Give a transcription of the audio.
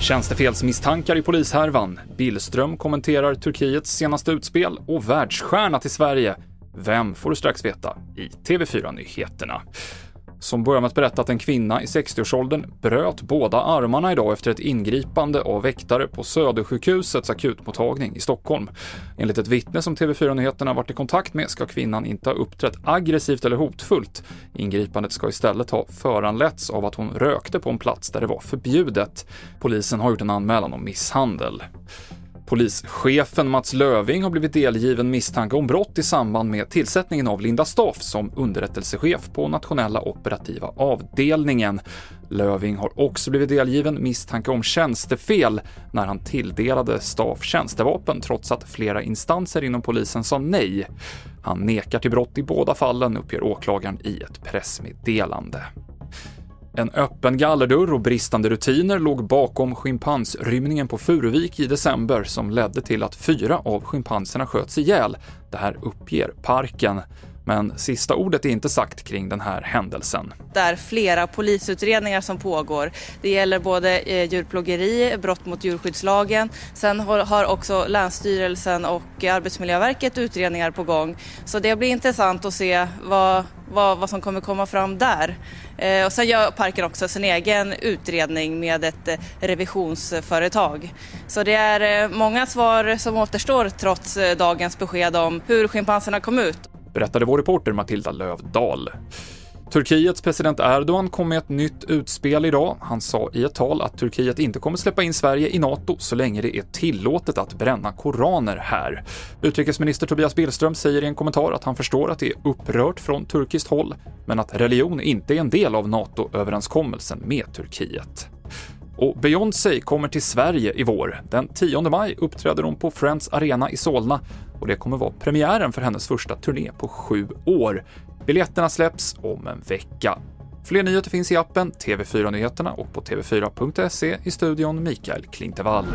Tjänstefelsmisstankar i polishärvan. Billström kommenterar Turkiets senaste utspel och världsstjärna till Sverige. Vem får du strax veta i TV4-nyheterna som börjar med att berätta att en kvinna i 60-årsåldern bröt båda armarna idag efter ett ingripande av väktare på Södersjukhusets akutmottagning i Stockholm. Enligt ett vittne som TV4 Nyheterna varit i kontakt med ska kvinnan inte ha uppträtt aggressivt eller hotfullt. Ingripandet ska istället ha föranletts av att hon rökte på en plats där det var förbjudet. Polisen har gjort en anmälan om misshandel. Polischefen Mats Löving har blivit delgiven misstanke om brott i samband med tillsättningen av Linda Staff som underrättelsechef på nationella operativa avdelningen. Löving har också blivit delgiven misstanke om tjänstefel när han tilldelade Staff tjänstevapen trots att flera instanser inom polisen sa nej. Han nekar till brott i båda fallen, uppger åklagaren i ett pressmeddelande. En öppen gallerdörr och bristande rutiner låg bakom schimpansrymningen på Furuvik i december som ledde till att fyra av schimpanserna sköts ihjäl. Det här uppger parken. Men sista ordet är inte sagt kring den här händelsen. Det är flera polisutredningar som pågår. Det gäller både eh, djurplågeri, brott mot djurskyddslagen. Sen har också Länsstyrelsen och Arbetsmiljöverket utredningar på gång. Så det blir intressant att se vad, vad, vad som kommer komma fram där. Eh, och sen gör parken också sin egen utredning med ett eh, revisionsföretag. Så det är många svar som återstår trots dagens besked om hur schimpanserna kom ut berättade vår reporter Matilda Lövdahl. Turkiets president Erdogan kom med ett nytt utspel idag. Han sa i ett tal att Turkiet inte kommer släppa in Sverige i NATO så länge det är tillåtet att bränna koraner här. Utrikesminister Tobias Billström säger i en kommentar att han förstår att det är upprört från turkiskt håll, men att religion inte är en del av NATO-överenskommelsen med Turkiet. Och Beyoncé kommer till Sverige i vår. Den 10 maj uppträder hon på Friends Arena i Solna och det kommer vara premiären för hennes första turné på sju år. Biljetterna släpps om en vecka. Fler nyheter finns i appen TV4 Nyheterna och på tv4.se i studion Mikael Klintevall.